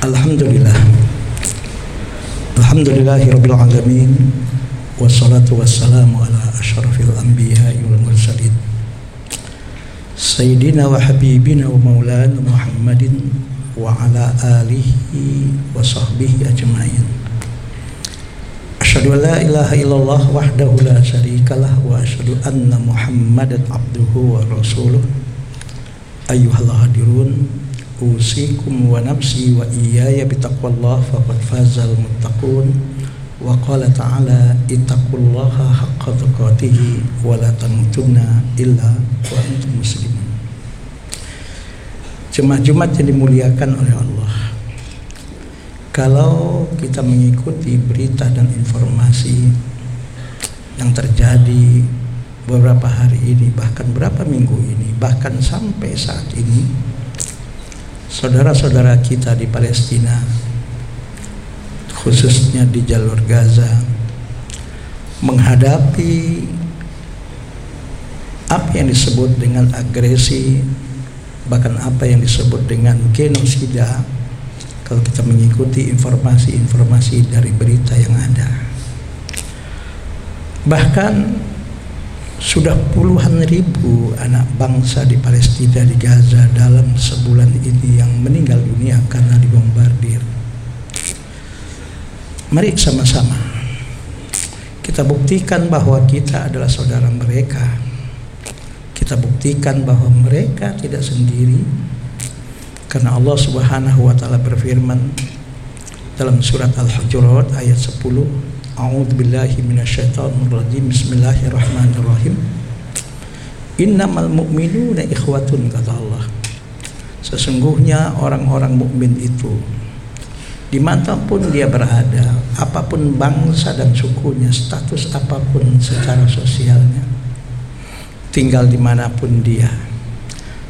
Alhamdulillah. Alhamdulillahirabbil alamin. Wassalatu wassalamu ala asyrafil anbiya'i wal mursalin. Sayyidina wa habibina wa maulana Muhammadin wa ala alihi wa sahbihi ajmain. Asyhadu an la ilaha illallah wahdahu la syarikalah wa asyhadu anna Muhammadan abduhu wa rasuluh. Ayyuhal hadirun wa iyaya bitaqwallah faqad fazal muttaqun wa qala ta'ala ittaqullaha haqqa tuqatih wa la tamutunna illa wa antum muslimun. Jemaah Jumat yang dimuliakan oleh Allah. Kalau kita mengikuti berita dan informasi yang terjadi beberapa hari ini bahkan berapa minggu ini bahkan sampai saat ini saudara-saudara kita di Palestina khususnya di jalur Gaza menghadapi apa yang disebut dengan agresi bahkan apa yang disebut dengan genosida kalau kita mengikuti informasi-informasi dari berita yang ada. Bahkan sudah puluhan ribu anak bangsa di Palestina di Gaza dalam sebulan ini yang meninggal dunia karena dibombardir. Mari sama-sama kita buktikan bahwa kita adalah saudara mereka. Kita buktikan bahwa mereka tidak sendiri karena Allah Subhanahu wa taala berfirman dalam surat Al-Hujurat ayat 10 A'udzu billahi minasyaitonir rajim. Bismillahirrahmanirrahim. Innamal mu'minuna ikhwatun kata Allah. Sesungguhnya orang-orang mukmin itu di mana pun dia berada, apa pun bangsa dan sukunya, status apa pun secara sosialnya, tinggal di mana pun dia.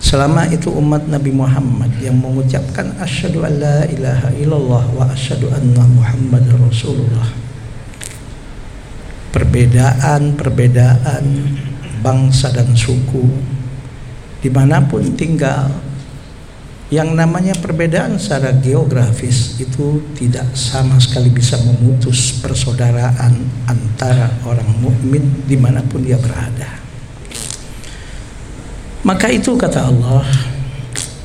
Selama itu umat Nabi Muhammad yang mengucapkan asyhadu an la ilaha illallah wa asyhadu anna Muhammadar Rasulullah perbedaan-perbedaan bangsa dan suku di mana pun tinggal yang namanya perbedaan secara geografis itu tidak sama sekali bisa memutus persaudaraan antara orang mukmin di mana pun dia berada. Maka itu kata Allah,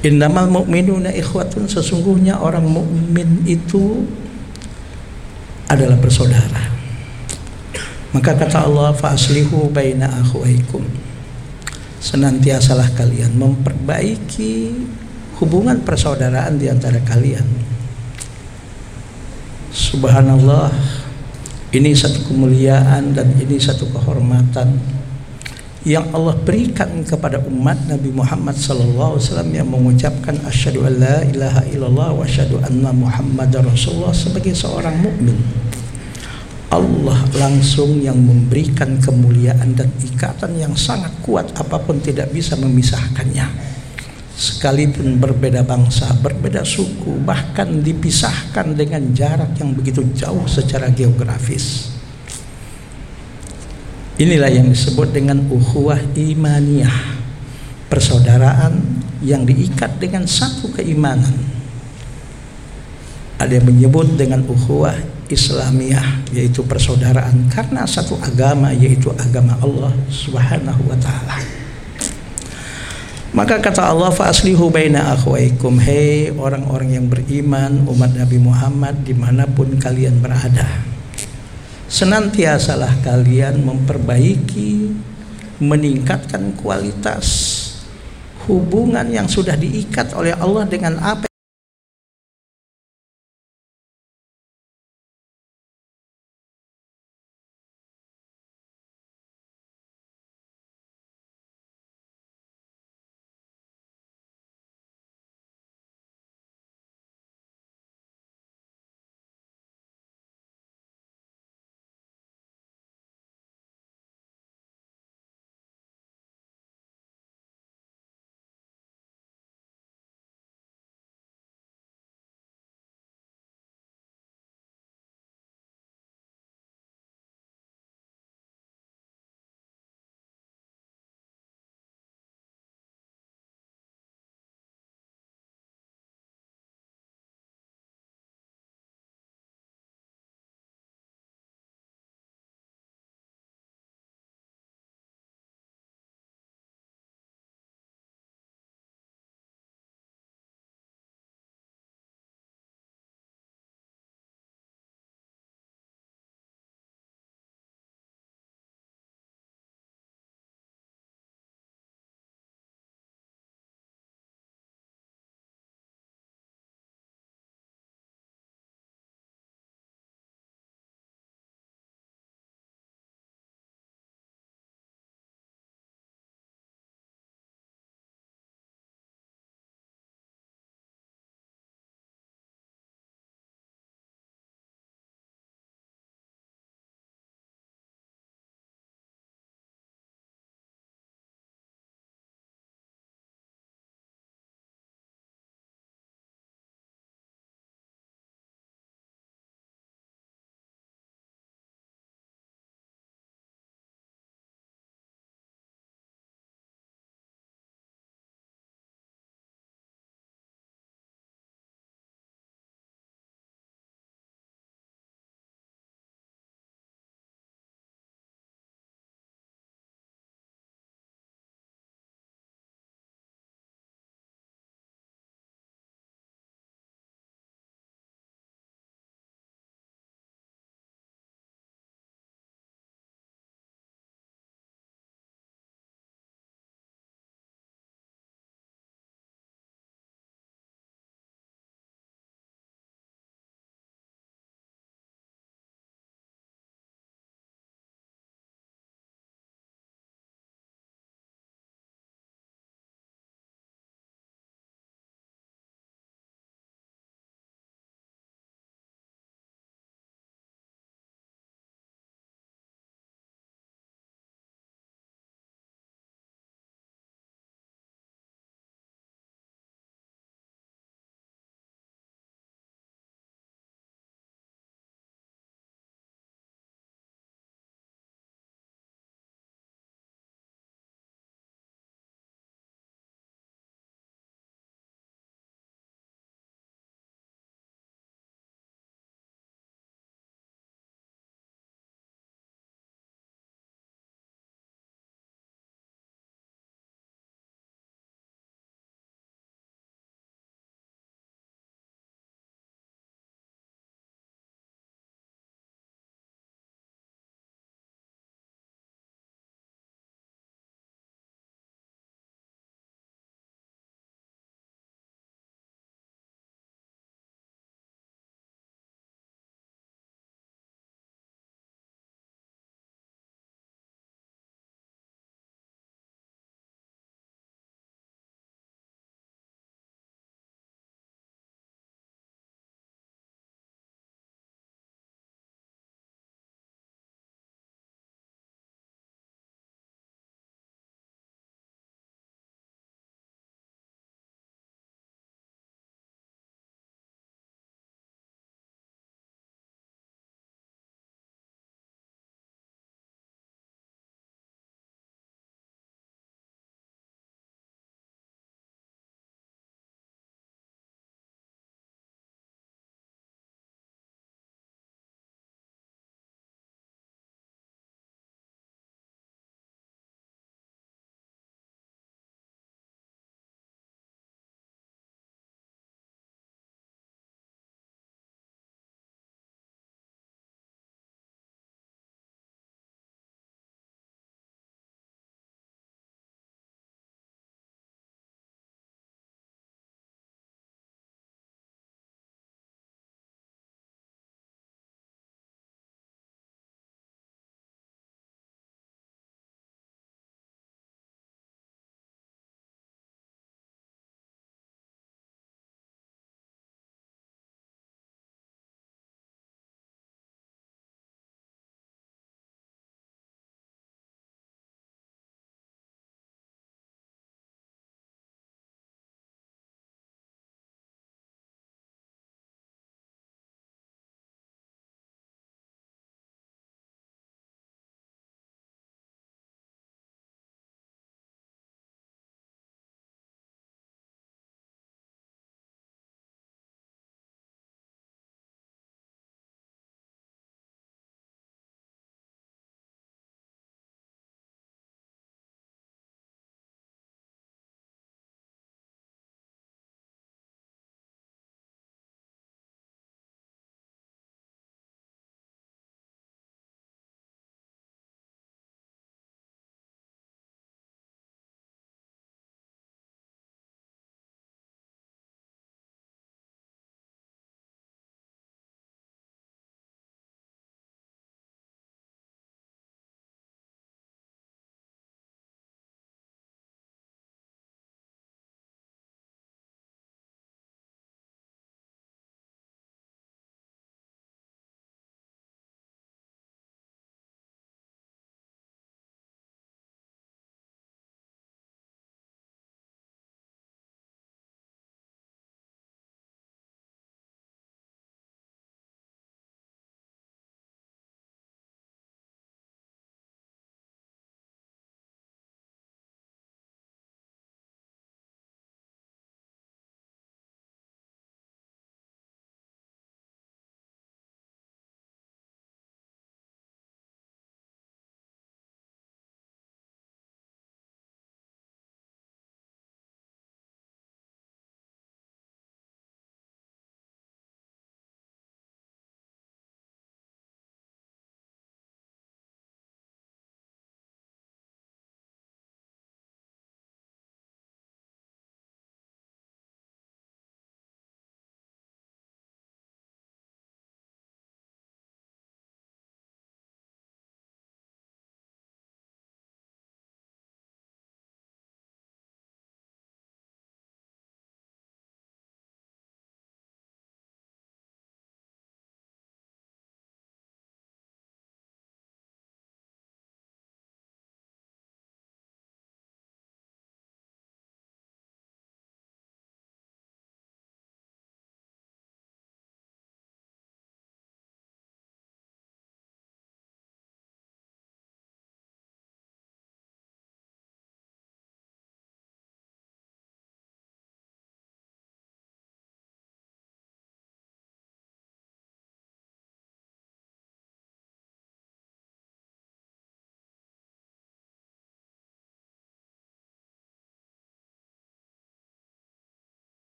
Innamal mu'minuna ikhwatun sesungguhnya orang mukmin itu adalah bersaudara. Maka kata Allah fa'aslihu baina akhwaikum. Senantiasalah kalian memperbaiki hubungan persaudaraan di antara kalian. Subhanallah, ini satu kemuliaan dan ini satu kehormatan yang Allah berikan kepada umat Nabi Muhammad wasallam yang mengucapkan asyhadu an la ilaha illallah wa asyhadu anna muhammadar rasulullah sebagai seorang mukmin. Allah langsung yang memberikan kemuliaan dan ikatan yang sangat kuat apa pun tidak bisa memisahkannya sekalipun berbeda bangsa, berbeda suku, bahkan dipisahkan dengan jarak yang begitu jauh secara geografis. Inilah yang disebut dengan ukhuwah imaniyah, persaudaraan yang diikat dengan satu keimanan. Ada yang menyebut dengan ukhuwah Islamiyah yaitu persaudaraan karena satu agama yaitu agama Allah Subhanahu wa taala. Maka kata Allah fa aslihu baina akhwaikum hei orang-orang yang beriman umat Nabi Muhammad di mana pun kalian berada. Senantiasalah kalian memperbaiki meningkatkan kualitas hubungan yang sudah diikat oleh Allah dengan apa